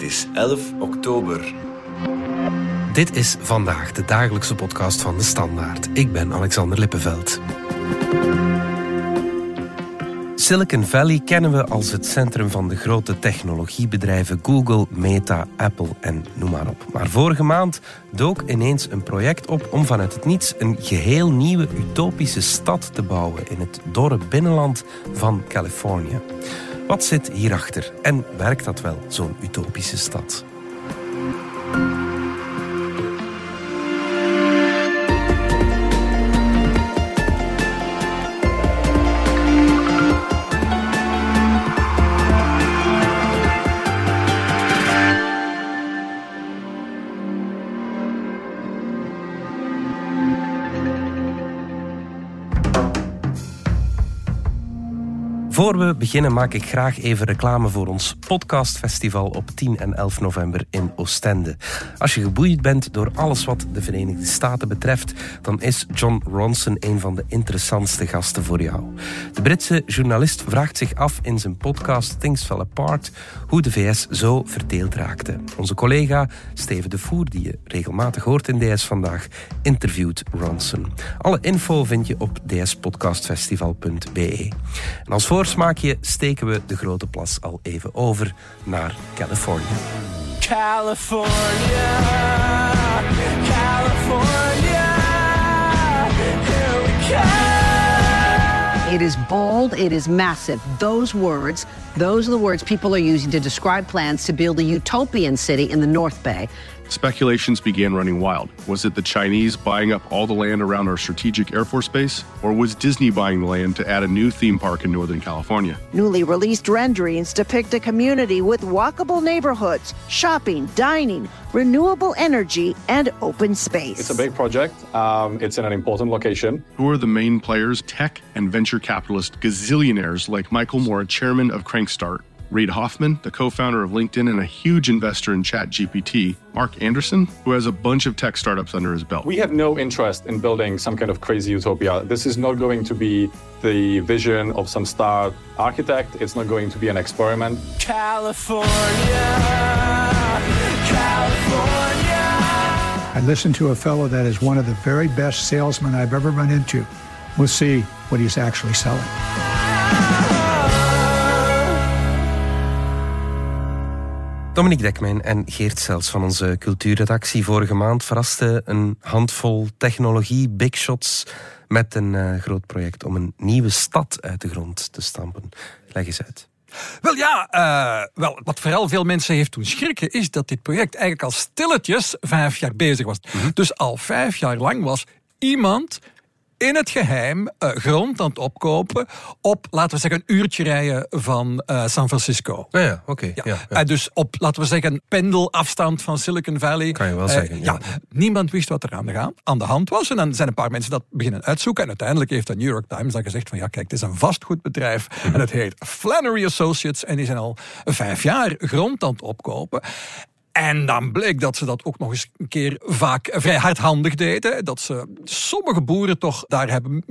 Het is 11 oktober. Dit is vandaag de dagelijkse podcast van de Standaard. Ik ben Alexander Lippenveld. Silicon Valley kennen we als het centrum van de grote technologiebedrijven Google, Meta, Apple en noem maar op. Maar vorige maand dook ineens een project op om vanuit het niets een geheel nieuwe utopische stad te bouwen in het dorre binnenland van Californië. Wat zit hierachter en werkt dat wel, zo'n utopische stad? Voor we beginnen maak ik graag even reclame voor ons podcastfestival op 10 en 11 november in Oostende. Als je geboeid bent door alles wat de Verenigde Staten betreft, dan is John Ronson een van de interessantste gasten voor jou. De Britse journalist vraagt zich af in zijn podcast Things Fell Apart hoe de VS zo verdeeld raakte. Onze collega Steven de Voer, die je regelmatig hoort in DS Vandaag, interviewt Ronson. Alle info vind je op dspodcastfestival.be. En als voorsmaakje steken we de grote plas al even over naar Californië. California, California, here we come. It is bold, it is massive. Those words, those are the words people are using to describe plans to build a utopian city in the North Bay. Speculations began running wild. Was it the Chinese buying up all the land around our strategic Air Force base? Or was Disney buying the land to add a new theme park in Northern California? Newly released renderings depict a community with walkable neighborhoods, shopping, dining, renewable energy, and open space. It's a big project. Um, it's in an important location. Who are the main players? Tech and venture capitalist gazillionaires like Michael Moore, chairman of Crankstart, Reid Hoffman, the co founder of LinkedIn and a huge investor in ChatGPT, Mark Anderson, who has a bunch of tech startups under his belt. We have no interest in building some kind of crazy utopia. This is not going to be the vision of some star architect. It's not going to be an experiment. California, California. I listened to a fellow that is one of the very best salesmen I've ever run into. We'll see what he's actually selling. Dominique Dekmijn en Geert Sels van onze cultuurredactie vorige maand verrasten een handvol technologie, big shots, met een eh, groot project om een nieuwe stad uit de grond te stampen. Leg eens uit. Wel ja, eh, wel, wat vooral veel mensen heeft doen schrikken, is dat dit project eigenlijk al stilletjes vijf jaar bezig was. Dus al vijf jaar lang was iemand in het geheim eh, grond aan het opkopen op, laten we zeggen, een uurtje rijden van eh, San Francisco. Ja, ja oké. Ja. Ja, ja. Eh, dus op, laten we zeggen, een pendelafstand van Silicon Valley. Kan je wel zeggen, ja. Niemand wist wat er aan de, gaan, aan de hand was. En dan zijn een paar mensen dat beginnen uitzoeken. En uiteindelijk heeft de New York Times dan gezegd van ja, kijk, het is een vastgoedbedrijf. Mhm. En het heet Flannery Associates. En die zijn al vijf jaar grond aan het opkopen. En dan bleek dat ze dat ook nog eens een keer vaak vrij hardhandig deden. Dat ze sommige boeren toch daar hebben.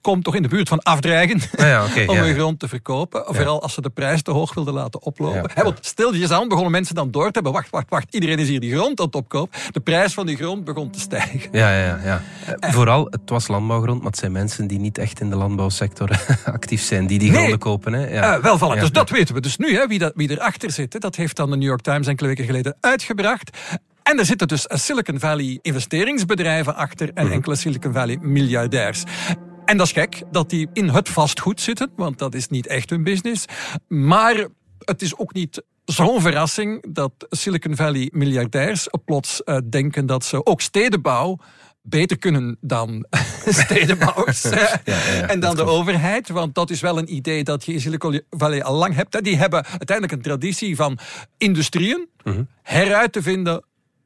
Komt toch in de buurt van afdreigen Ja, om ja. hun grond te verkopen. Vooral als ze de prijs te hoog wilden laten oplopen. Hè, want stilletjes aan begonnen mensen dan door te hebben. Wacht, wacht, wacht. Iedereen is hier die grond aan het opkopen. De prijs van die grond begon te stijgen. Ja, ja, ja. Eh, Vooral, het was landbouwgrond, maar het zijn mensen die niet echt in de landbouwsector actief zijn, die die Nee. gronden kopen. Hè? Ja. Eh, wel, voilà. Dus dat weten we. Dus nu, hè, wie, dat, wie erachter zit, hè, dat heeft dan de New York Times enkele weken geleden uitgebracht. En er zitten dus Silicon Valley investeringsbedrijven achter en enkele Silicon Valley miljardairs. En dat is gek, dat die in het vastgoed zitten, want dat is niet echt hun business. Maar het is ook niet zo'n verrassing dat Silicon Valley miljardairs plots eh, denken dat ze ook stedenbouw beter kunnen dan stedenbouwers en dan de overheid. Want dat is wel een idee dat je in Silicon Valley al lang hebt. hè. Die hebben uiteindelijk een traditie van industrieën heruit te vinden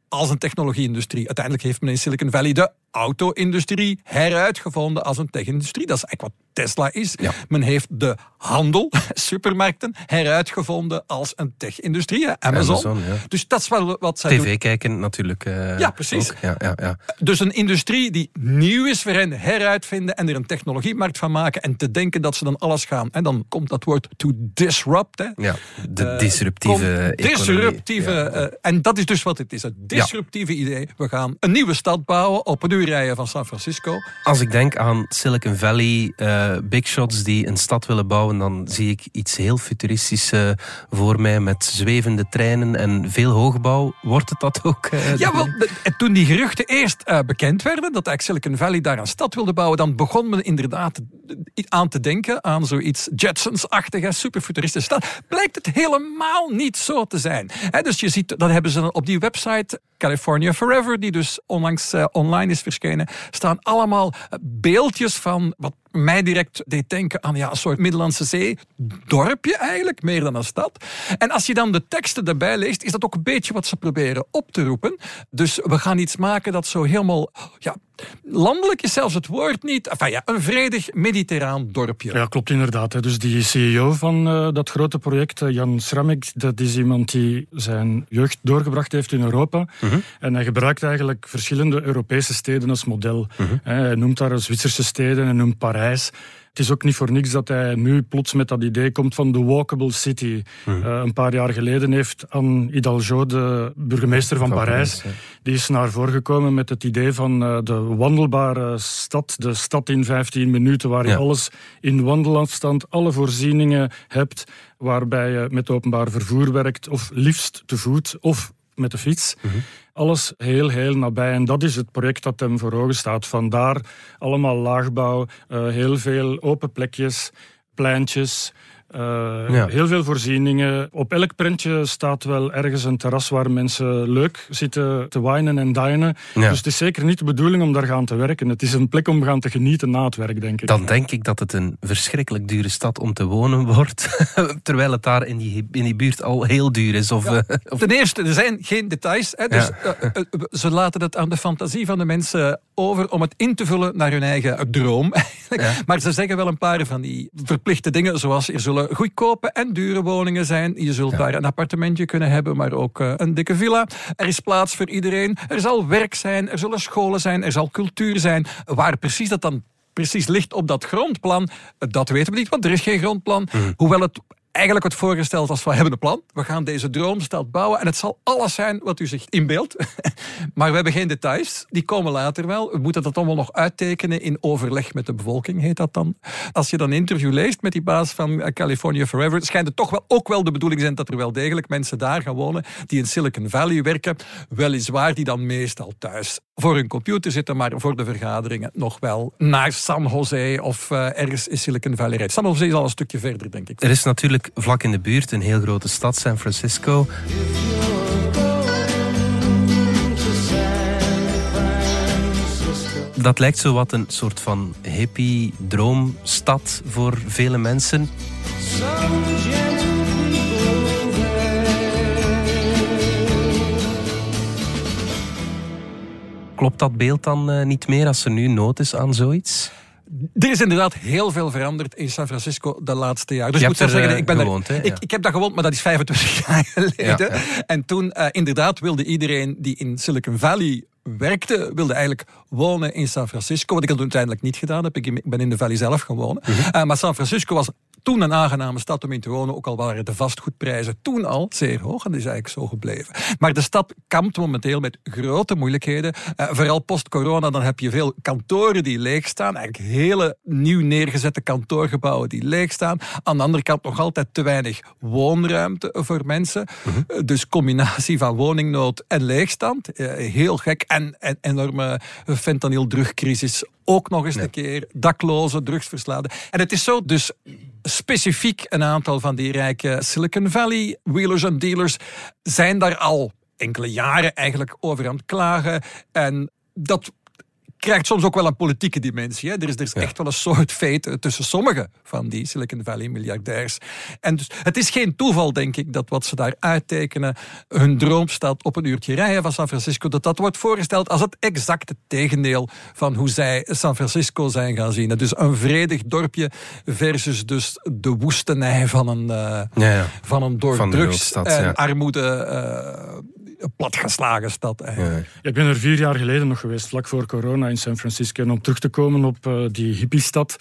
als een technologie-industrie. Uiteindelijk heeft men in Silicon Valley de auto-industrie heruitgevonden als een tech-industrie. Dat is eigenlijk wat Tesla is. Men heeft de handel, supermarkten, heruitgevonden als een tech-industrie. Amazon. Amazon, ja. Dus dat is wel wat zij doen. TV kijken natuurlijk. eh, Ja, precies. Ja, ja, ja. Dus een industrie die nieuw is voor hen, heruitvinden en er een technologiemarkt van maken en te denken dat ze dan alles gaan. En dan komt dat woord to disrupt. Hè. ja. De Eh, disruptieve disruptieve, eh, en dat is dus wat het is. Het disruptieve idee. We gaan een nieuwe stad bouwen op een uur rijden van San Francisco. Als ik denk aan Silicon Valley, eh, big shots die een stad willen bouwen, dan zie ik iets heel futuristisch eh, voor mij met zwevende treinen en veel hoogbouw. Wordt het dat ook? eh, Ja, wel, toen die geruchten eerst bekend werden, dat eigenlijk Silicon Valley daar een stad wilde bouwen, dan begon men inderdaad aan te denken aan zoiets Jetsons-achtige, superfuturistische stad. Blijkt het helemaal niet zo te zijn. Dus je ziet, dat hebben ze op die website California Forever, die dus onlangs eh, online is verschenen, staan allemaal eh, beeldjes van wat mij direct deed denken aan ja, een soort Middellandse Zee dorpje eigenlijk, meer dan een stad. En als je dan de teksten erbij leest, is dat ook een beetje wat ze proberen op te roepen. Dus we gaan iets maken dat zo helemaal, ja, landelijk is zelfs het woord niet, enfin ja, een vredig mediterraan dorpje. Ja, klopt inderdaad. hè. Dus die CEO van eh, dat grote project, eh, Jan Schramek, dat is iemand die zijn jeugd doorgebracht heeft in Europa. En hij gebruikt eigenlijk verschillende Europese steden als model. Hè, Hij noemt daar Zwitserse steden, hij noemt Parijs. Het is ook niet voor niks dat hij nu plots met dat idee komt van de walkable city. Eh, een paar jaar geleden heeft Anne Hidalgo, de burgemeester van, Van Parijs, Parijs, die is naar voren gekomen met het idee van eh, de wandelbare stad. De stad in 15 minuten, waar je Ja. alles in wandelafstand, alle voorzieningen hebt, waarbij je met openbaar vervoer werkt, of liefst te voet of met de fiets. Alles heel, heel nabij. En dat is het project dat hem voor ogen staat. Vandaar allemaal laagbouw, eh, heel veel open plekjes, pleintjes. Eh, Ja. Heel veel voorzieningen. Op elk prentje staat wel ergens een terras waar mensen leuk zitten te winen en dinen. Ja. Dus het is zeker niet de bedoeling om daar gaan te werken. Het is een plek om gaan te genieten na het werk, denk ik. Dan denk ik dat het een verschrikkelijk dure stad om te wonen wordt. Terwijl het daar in die, in die buurt al heel duur is. Of, eh, of- Ten eerste, er zijn geen details. Hè, dus Ja. eh, ze laten het aan de fantasie van de mensen over om het in te vullen naar hun eigen droom. Maar ze zeggen wel een paar van die verplichte dingen, zoals er zullen goedkope en dure woningen zijn. Je zult daar een appartementje kunnen hebben, maar ook eh, een dikke villa. Er is plaats voor iedereen. Er zal werk zijn, er zullen scholen zijn, er zal cultuur zijn. Waar precies dat dan precies ligt op dat grondplan, eh, dat weten we niet, want er is geen grondplan. Hoewel het eigenlijk wordt voorgesteld als we hebben een plan. We gaan deze droomstad bouwen en het zal alles zijn wat u zich inbeeldt. maar we hebben geen details. Die komen later wel. We moeten dat allemaal nog uittekenen in overleg met de bevolking, heet dat dan. Als je dan een interview leest met die baas van eh, California Forever, schijnt het toch wel ook wel de bedoeling zijn dat er wel degelijk mensen daar gaan wonen die in Silicon Valley werken. Weliswaar die dan meestal thuis voor hun computer zitten, maar voor de vergaderingen nog wel naar San Jose of eh, ergens in Silicon Valley. San Jose is al een stukje verder, denk ik. er is natuurlijk vlak in de buurt een heel grote stad, San Francisco. Dat lijkt zo wat een soort van hippie droomstad voor vele mensen. Klopt dat beeld dan eh, niet meer als er nu nood is aan zoiets? Er is inderdaad heel veel veranderd in San Francisco de laatste jaren. Dus Je ik moet er, zeggen, ik, eh, ben gewoond, er, Ja. ik, ik heb daar gewoond, maar dat is 25 jaar geleden. Ja, ja. En toen eh, inderdaad wilde iedereen die in Silicon Valley werkte, wilde eigenlijk wonen in San Francisco. Wat ik had uiteindelijk niet gedaan heb. Ik ben in de Valley zelf wonen. Mhm. Eh, maar San Francisco was toen een aangename stad om in te wonen. Ook al waren de vastgoedprijzen toen al zeer hoog. En dat is eigenlijk zo gebleven. Maar de stad kampt momenteel met grote moeilijkheden. Eh, vooral post-corona, dan heb je veel kantoren die leeg staan. Eigenlijk hele nieuw neergezette kantoorgebouwen die leeg staan. Aan de andere kant nog altijd te weinig woonruimte voor mensen. Eh, Dus combinatie van woningnood en leegstand. Eh, heel gek. En, en enorme fentanyl-drugcrisis ook nog eens een keer. Daklozen, drugsverslaafden. En het is zo dus specifiek een aantal van die rijke Silicon Valley wheelers en dealers zijn daar al enkele jaren eigenlijk over aan het klagen. En dat krijgt soms ook wel een politieke dimensie. Hè. Er is, er is echt wel een soort feit tussen sommige van die Silicon Valley miljardairs. En dus het is geen toeval, denk ik, dat wat ze daar uittekenen, hun droomstad op een uurtje rijden van San Francisco, dat dat wordt voorgesteld als het exacte tegendeel van hoe zij San Francisco zijn gaan zien. Dus een vredig dorpje versus dus de woestenij van een, uh, ja, ja. Van een door drugs en armoede uh, platgeslagen stad. Ja. Ik ben er vier jaar geleden nog geweest, vlak voor corona in San Francisco. En om terug te komen op uh, die hippiestad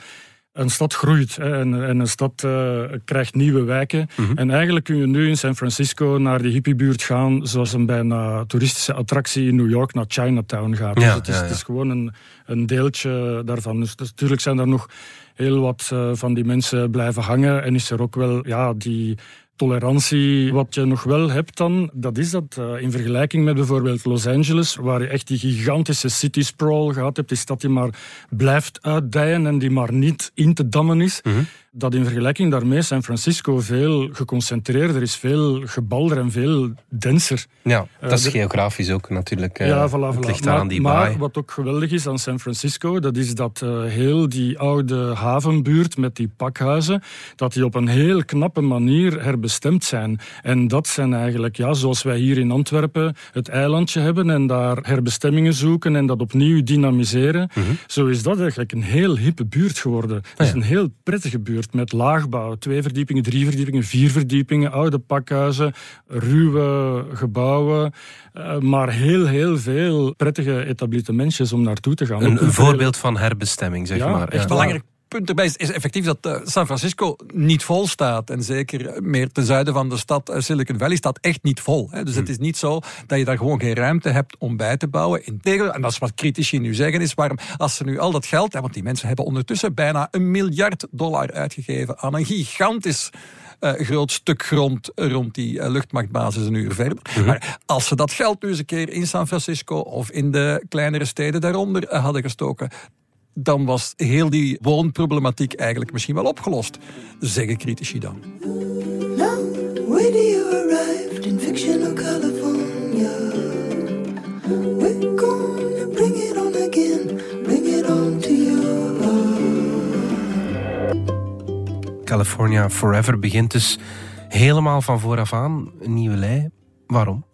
een stad groeit hè, en, en, een stad uh, krijgt nieuwe wijken. Mhm. En eigenlijk kun je nu in San Francisco naar die hippiebuurt gaan zoals een bijna toeristische attractie in New York naar Chinatown gaat. Ja, dus het is, ja, ja. het is gewoon een, een deeltje daarvan. Dus, dus natuurlijk zijn er nog heel wat uh, van die mensen blijven hangen en is er ook wel ja, die tolerantie. Wat je nog wel hebt dan, dat is dat uh, in vergelijking met bijvoorbeeld Los Angeles, waar je echt die gigantische city sprawl gehad hebt, die stad die maar blijft uitdijen en die maar niet in te dammen is. Mm -hmm dat in vergelijking daarmee San Francisco veel geconcentreerder is, veel gebalder en veel denser. Ja, dat is uh, geografisch ook natuurlijk. Uh, ja, voilà, voilà. Ligt maar, aan die maar baai. wat ook geweldig is aan San Francisco, dat is dat heel die oude havenbuurt met die pakhuizen, dat die op een heel knappe manier herbestemd zijn. En dat zijn eigenlijk, ja, zoals wij hier in Antwerpen het eilandje hebben en daar herbestemmingen zoeken en dat opnieuw dynamiseren. Mm -hmm. Zo is dat eigenlijk een heel hippe buurt geworden. Het is ja. een heel prettige buurt met laagbouw. Twee verdiepingen, drie verdiepingen, vier verdiepingen, oude pakhuizen, ruwe gebouwen. Uh, maar heel, heel veel prettige etablissementjes om naartoe te gaan. Een, een voorbeeld van herbestemming, zeg ja, maar. Echt ja. belangrijk punt erbij is, is effectief dat uh, San Francisco niet vol staat. En zeker meer ten zuiden van de stad uh, Silicon Valley staat echt niet vol. Hè. Dus hmm. het is niet zo dat je daar gewoon geen ruimte hebt om bij te bouwen. Integendeel, en dat is wat critici nu zeggen, is waarom als ze nu al dat geld, hè, want die mensen hebben ondertussen bijna een miljard dollar uitgegeven aan een gigantisch uh, groot stuk grond rond die uh, luchtmachtbasis een uur verder. Mm -hmm. Maar als ze dat geld nu eens een keer in San Francisco of in de kleinere steden daaronder hadden gestoken, dan was heel die woonproblematiek eigenlijk misschien wel opgelost, zeggen critici dan. Now, radio arrived in fictional California. We're gonna bring it on again, bring it on to you. California Forever begint dus helemaal van vooraf aan, een nieuwe lei. Waarom?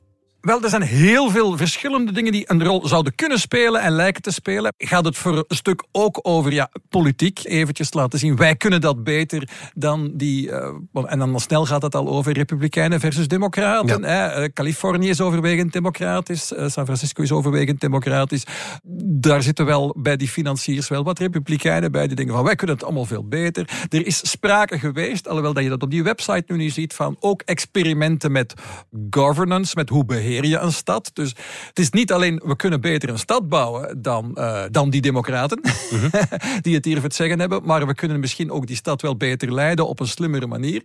Wel, er zijn heel veel verschillende dingen die een rol zouden kunnen spelen en lijken te spelen. Gaat het voor een stuk ook over ja, politiek, eventjes laten zien. Wij kunnen dat beter dan die... Uh, en dan snel gaat het al over republikeinen versus democraten. Ja. Hè. Uh, Californië is overwegend democratisch. Uh, San Francisco is overwegend democratisch. Daar zitten wel bij die financiers wel wat republikeinen bij. Die denken van, wij kunnen het allemaal veel beter. Er is sprake geweest, alhoewel dat je dat op die website nu niet ziet, van ook experimenten met governance, met hoe beheer je een stad. Dus het is niet alleen, we kunnen beter een stad bouwen dan, uh, dan die democraten, die het hier voor het zeggen hebben, maar we kunnen misschien ook die stad wel beter leiden op een slimmere manier.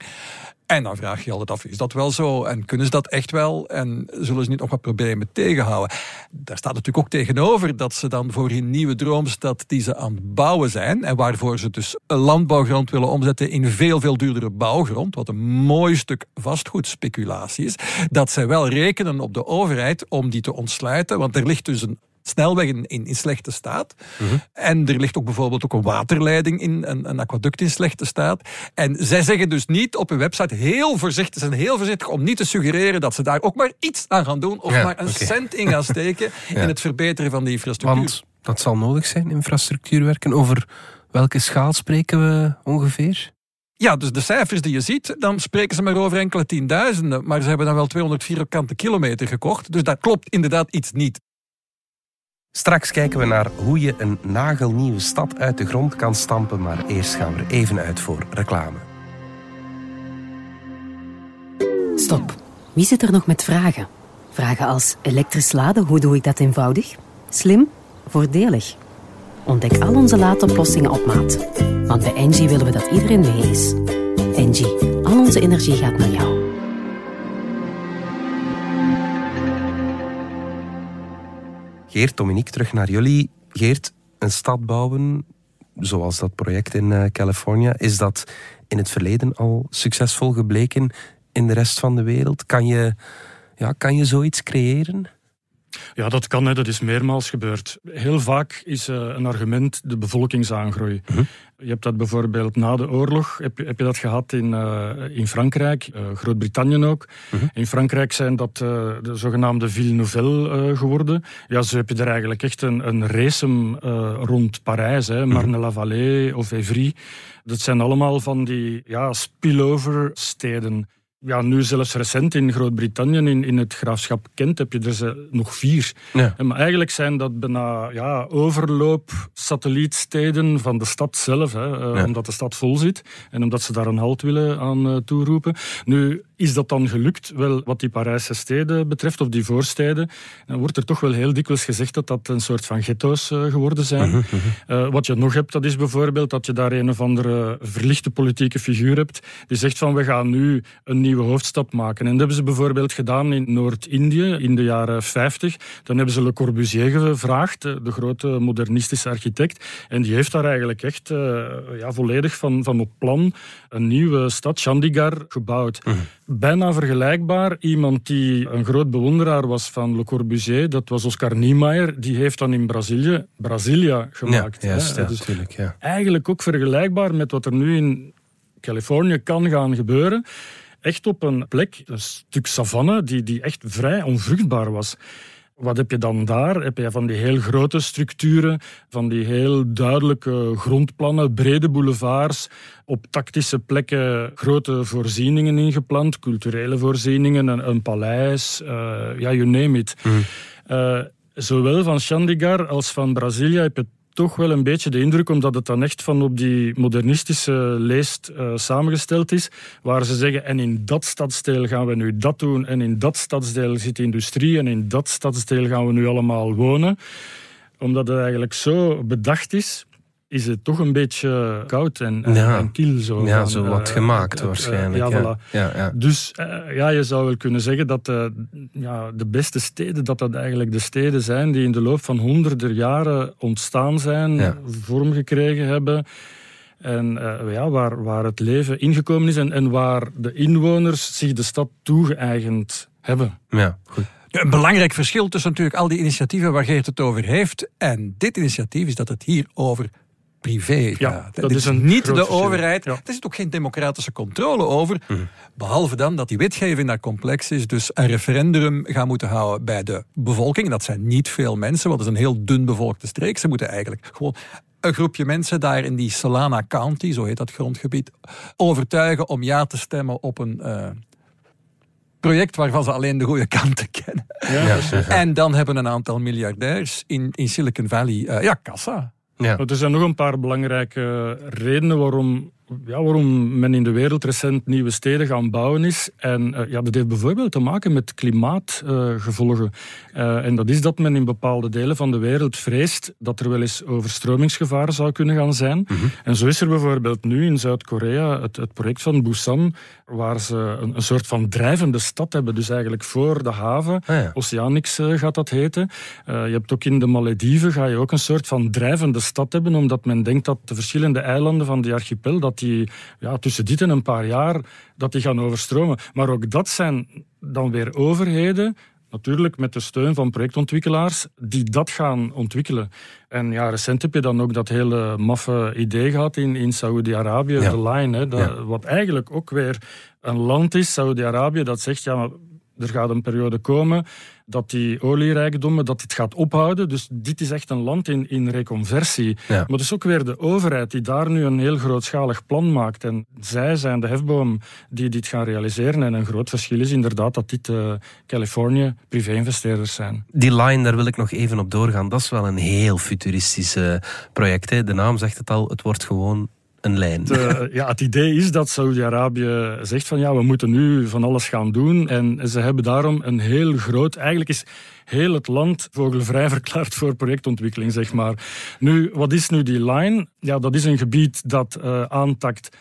En dan vraag je altijd af, is dat wel zo? En kunnen ze dat echt wel? En zullen ze niet nog wat problemen tegenhouden? Daar staat natuurlijk ook tegenover dat ze dan voor hun nieuwe droomstad die ze aan het bouwen zijn, en waarvoor ze dus landbouwgrond willen omzetten in veel, veel duurdere bouwgrond, wat een mooi stuk vastgoedspeculatie is, dat zij wel rekenen op de overheid om die te ontsluiten, want er ligt dus een snelweg in, in, in slechte staat. -hmm. En er ligt ook bijvoorbeeld ook een waterleiding in, een, een aquaduct in slechte staat. En zij zeggen dus niet op hun website heel voorzichtig, zijn heel voorzichtig om niet te suggereren dat ze daar ook maar iets aan gaan doen of ja, maar een okay. cent in gaan steken ja. in het verbeteren van die infrastructuur. Want dat zal nodig zijn, infrastructuurwerken. Over welke schaal spreken we ongeveer? Ja, dus de cijfers die je ziet, dan spreken ze maar over enkele tienduizenden. Maar ze hebben dan wel 200 vierkante kilometer gekocht. Dus dat klopt inderdaad iets niet. Straks kijken we naar hoe je een nagelnieuwe stad uit de grond kan stampen, maar eerst gaan we er even uit voor reclame. Stop. Wie zit er nog met vragen? Vragen als elektrisch laden, hoe doe ik dat eenvoudig? Slim? Voordelig? Ontdek al onze laadoplossingen op maat. Want bij Engie willen we dat iedereen mee is. Engie, al onze energie gaat naar jou. Geert, Dominique, terug naar jullie. Geert, een stad bouwen, zoals dat project in uh, Californië, is dat in het verleden al succesvol gebleken in de rest van de wereld? Kan je, ja, kan je zoiets creëren? Ja, dat kan, hè. dat is meermaals gebeurd. Heel vaak is uh, een argument de bevolkingsaangroei. Mhm. Je hebt dat bijvoorbeeld na de oorlog, heb je, heb je dat gehad in, uh, in Frankrijk, uh, Groot-Brittannië ook. Mhm. In Frankrijk zijn dat de zogenaamde Ville Nouvelle geworden. Ja, zo heb je er eigenlijk echt een, een racem rond Parijs, hè. Mhm. Marne-la-Vallée of Évry. Dat zijn allemaal van die ja, spillover steden ja, nu zelfs recent in Groot-Brittannië, in, in het graafschap Kent, heb je er ze nog vier. Ja. Maar eigenlijk zijn dat bijna ja, overloop satellietsteden van de stad zelf, hè, Ja. omdat de stad vol zit en omdat ze daar een halt willen aan uh, toeroepen. Nu, is dat dan gelukt? Wel, wat die Parijse steden betreft, of die voorsteden, dan wordt er toch wel heel dikwijls gezegd dat dat een soort van ghetto's uh, geworden zijn. Mhm, Uh, wat je nog hebt, dat is bijvoorbeeld dat je daar een of andere verlichte politieke figuur hebt, die zegt van we gaan nu een nieuwe hoofdstad maken. En dat hebben ze bijvoorbeeld gedaan in Noord-Indië in de jaren 50. Dan hebben ze Le Corbusier gevraagd, de grote modernistische architect. En die heeft daar eigenlijk echt uh, ja, volledig van, van op plan een nieuwe stad, Chandigarh, gebouwd. Bijna vergelijkbaar. Iemand die een groot bewonderaar was van Le Corbusier, dat was Oscar Niemeyer, die heeft dan in Brazilië Brasilia gemaakt. Ja, ja, Dus natuurlijk, ja. Eigenlijk ook vergelijkbaar met wat er nu in Californië kan gaan gebeuren. Echt op een plek, een stuk savanne, die, die echt vrij onvruchtbaar was. Wat heb je dan daar? Heb je van die heel grote structuren, van die heel duidelijke grondplannen, brede boulevards, op tactische plekken grote voorzieningen ingepland, culturele voorzieningen, een, een paleis, uh, ja, you name it. Uh, zowel van Chandigarh als van Brazilië heb je toch wel een beetje de indruk, omdat het dan echt van op die modernistische leest uh, samengesteld is, waar ze zeggen, en in dat stadsdeel gaan we nu dat doen, en in dat stadsdeel zit industrie, en in dat stadsdeel gaan we nu allemaal wonen. Omdat het eigenlijk zo bedacht is, is het toch een beetje koud en, en, Ja. en kiel. Zo, Ja, van, zo wat eh, gemaakt het- het, waarschijnlijk, ja, ja. voilà. Ja, ja. Dus eh, ja, je zou wel kunnen zeggen dat eh, ja, de beste steden, dat dat eigenlijk de steden zijn die in de loop van honderden jaren ontstaan zijn, Ja. vorm gekregen hebben. En eh, ja, waar, waar het leven ingekomen is en, en waar de inwoners zich de stad toegeëigend hebben. Ja, goed. Een belangrijk verschil tussen natuurlijk al die initiatieven waar Geert het over heeft en dit initiatief is dat het hier over privé Ja, gaat. dat Dit is een niet de verschil. overheid. Ja. Er zit ook geen democratische controle over. Behalve dan dat die wetgeving daar complex is. Dus een referendum gaan moeten houden bij de bevolking. Dat zijn niet veel mensen, want het is een heel dun bevolkte streek. Ze moeten eigenlijk gewoon een groepje mensen daar in die Solana County, zo heet dat grondgebied, overtuigen om ja te stemmen op een eh, project waarvan ze alleen de goede kanten kennen. Ja, ja. En dan hebben een aantal miljardairs in, in Silicon Valley, eh, ja, kassa. Er zijn nog een paar belangrijke redenen waarom, ja, waarom men in de wereld recent nieuwe steden gaan bouwen is. En eh, ja, dat heeft bijvoorbeeld te maken met klimaatgevolgen. Eh, en dat is dat men in bepaalde delen van de wereld vreest dat er wel eens overstromingsgevaar zou kunnen gaan zijn. En zo is er bijvoorbeeld nu in Zuid-Korea het, het project van Busan, waar ze een, een soort van drijvende stad hebben. Dus eigenlijk voor de haven. Ah, ja. Oceanix eh, gaat dat heten. Je hebt ook in de Malediven ga je ook een soort van drijvende stad hebben, omdat men denkt dat de verschillende eilanden van die archipel, dat die ja, tussen dit en een paar jaar, dat die gaan overstromen. Maar ook dat zijn dan weer overheden, natuurlijk met de steun van projectontwikkelaars, die dat gaan ontwikkelen. En ja, recent heb je dan ook dat hele maffe idee gehad in, in Saoedi-Arabië, Ja. de line, hè, dat, Ja. wat eigenlijk ook weer een land is, Saoedi-Arabië, dat zegt, ja, maar er gaat een periode komen dat die olierijkdommen, dat dit gaat ophouden. Dus dit is echt een land in, in reconversie. Ja. Maar het is ook weer de overheid die daar nu een heel grootschalig plan maakt. En zij zijn de hefboom die dit gaan realiseren. En een groot verschil is inderdaad dat dit uh, Californië privé-investeerders zijn. Die line, daar wil ik nog even op doorgaan. Dat is wel een heel futuristisch eh, project. Hè. De naam zegt het al, het wordt gewoon een lijn. Het, uh, ja, het idee is dat Saudi-Arabië zegt van ja, we moeten nu van alles gaan doen. En ze hebben daarom een heel groot... Eigenlijk is heel het land vogelvrij verklaard voor projectontwikkeling, zeg maar. Nu, wat is nu die line? Ja, dat is een gebied dat uh, aantakt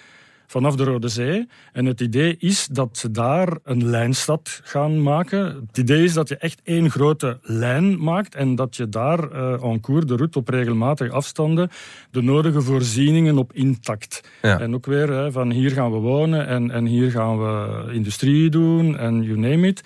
vanaf de Rode Zee. En het idee is dat ze daar een lijnstad gaan maken. Het idee is dat je echt één grote lijn maakt en dat je daar uh, en cours de route op regelmatige afstanden de nodige voorzieningen op intact. Ja. En ook weer hè, van hier gaan we wonen en, en hier gaan we industrie doen en you name it.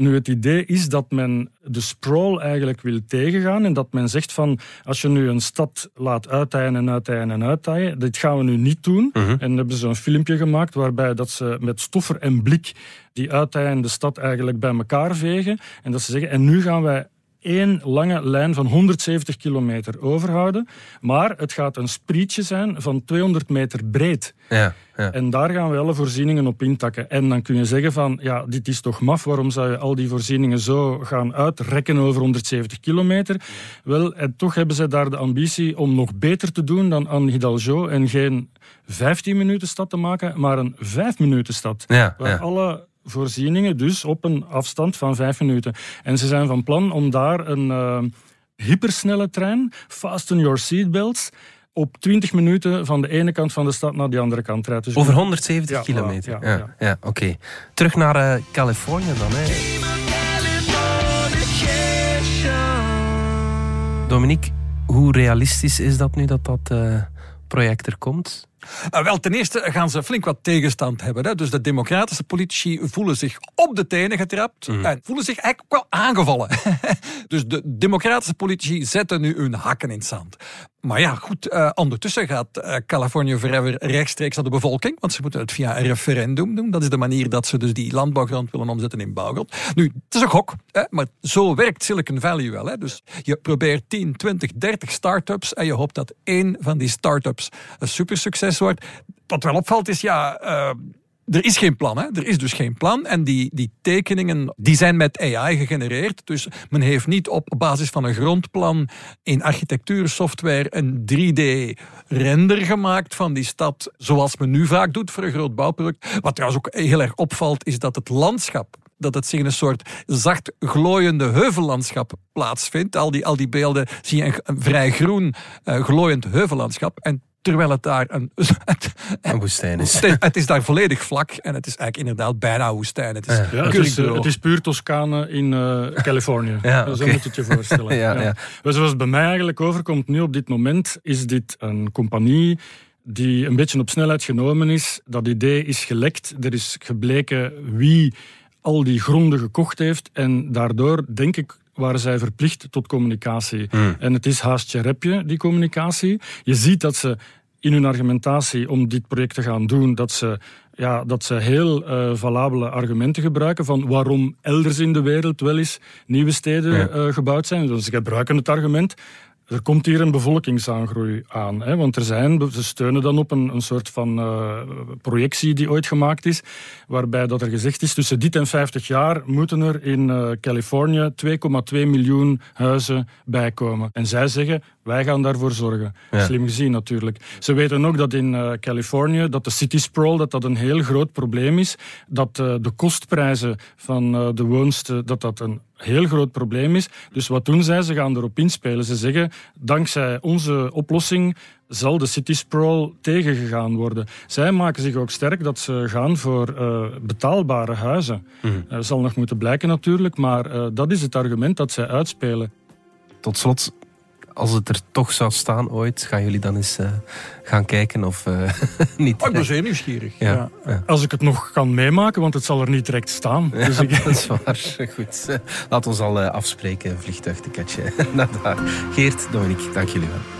Nu, het idee is dat men de sprawl eigenlijk wil tegengaan en dat men zegt van als je nu een stad laat uitdijen en uitdijen en uitdijen, dit gaan we nu niet doen. Mhm. En hebben ze een filmpje gemaakt waarbij dat ze met stoffer en blik die uitdijende stad eigenlijk bij elkaar vegen en dat ze zeggen en nu gaan wij één lange lijn van 170 kilometer overhouden, maar het gaat een sprietje zijn van 200 meter breed. Ja, ja. En daar gaan we alle voorzieningen op intakken. En dan kun je zeggen van, ja, dit is toch maf, waarom zou je al die voorzieningen zo gaan uitrekken over 170 kilometer? Wel, en toch hebben zij daar de ambitie om nog beter te doen dan Anne Hidalgo en geen 15 minuten stad te maken, maar een 5 minuten stad. Ja, waar ja. alle voorzieningen dus op een afstand van 5 minuten. En ze zijn van plan om daar een eh, hypersnelle trein, fasten your seatbelts, op 20 minuten van de ene kant van de stad naar de andere kant rijdt. Dus Over 170 Ja, kilometer. ja, ja. oké. Terug naar eh, Californië dan. Hè. Dominique, hoe realistisch is dat nu dat dat eh, project er komt? Uh, wel, ten eerste gaan ze flink wat tegenstand hebben. Hè. Dus de democratische politici voelen zich op de tenen getrapt en voelen zich eigenlijk wel aangevallen. dus de democratische politici zetten nu hun hakken in het zand. Maar ja, goed, uh, ondertussen gaat uh, Californië Forever rechtstreeks naar de bevolking, want ze moeten het via een referendum doen. Dat is de manier dat ze dus die landbouwgrond willen omzetten in bouwgrond. Nu, het is een gok, hè, maar zo werkt Silicon Valley wel. Hè. Dus je probeert 10, 20, 30 start-ups en je hoopt dat één van die start-ups een supersucces wordt. Wat wel opvalt is, ja... Uh, er is geen plan, hè? er is dus geen plan. En die, die tekeningen die zijn met AI gegenereerd. Dus men heeft niet op basis van een grondplan in architectuursoftware een 3D-render gemaakt van die stad, zoals men nu vaak doet voor een groot bouwproject. Wat trouwens ook heel erg opvalt, is dat het landschap dat het zich in een soort zacht glooiende heuvellandschap plaatsvindt. Al die, al die beelden zie je een, een vrij groen uh, glooiend heuvellandschap. En terwijl het daar een, het, een woestijn is. Het, het, is daar volledig vlak en het is eigenlijk inderdaad bijna woestijn. Het is, ja, het, is het is puur Toscane in uh, Californië. ja, Zo okay. moet je het je voorstellen. ja, ja. Ja. Zoals het bij mij eigenlijk overkomt nu op dit moment, is dit een compagnie die een beetje op snelheid genomen is. Dat idee is gelekt. Er is gebleken wie al die gronden gekocht heeft. En daardoor, denk ik, waren zij verplicht tot communicatie. Hmm. En het is haastje repje, die communicatie. Je ziet dat ze in hun argumentatie om dit project te gaan doen, dat ze, ja, dat ze heel uh, valabele argumenten gebruiken van waarom elders in de wereld wel eens nieuwe steden Ja. uh, gebouwd zijn. Dus ze gebruiken het argument. Er komt hier een bevolkingsaangroei aan. Hè? Want er zijn, ze steunen dan op een, een soort van uh, projectie die ooit gemaakt is, waarbij dat er gezegd is, tussen dit en 50 jaar moeten er in uh, Californië 2,2 miljoen huizen bijkomen. En zij zeggen, wij gaan daarvoor zorgen. Ja. Slim gezien natuurlijk. Ze weten ook dat in uh, Californië, dat de city sprawl, dat dat een heel groot probleem is. Dat de kostprijzen van de woonsten, dat dat een heel groot probleem is. Dus wat doen zij? Ze gaan erop inspelen. Ze zeggen, dankzij onze oplossing zal de city sprawl tegengegaan worden. Zij maken zich ook sterk dat ze gaan voor uh, betaalbare huizen. Mm. Uh, zal nog moeten blijken natuurlijk, maar uh, dat is het argument dat zij uitspelen. Tot slot, als het er toch zou staan ooit, gaan jullie dan eens uh, gaan kijken of uh, niet? Oh, ik ben zeer nieuwsgierig. Ja, Ja. ja. Als ik het nog kan meemaken, want het zal er niet direct staan. Ja, Dus ik... dat is waar. Goed. Laat ons al afspreken, een vliegtuigticketje naar daar. Geert, Dominique, dank jullie wel.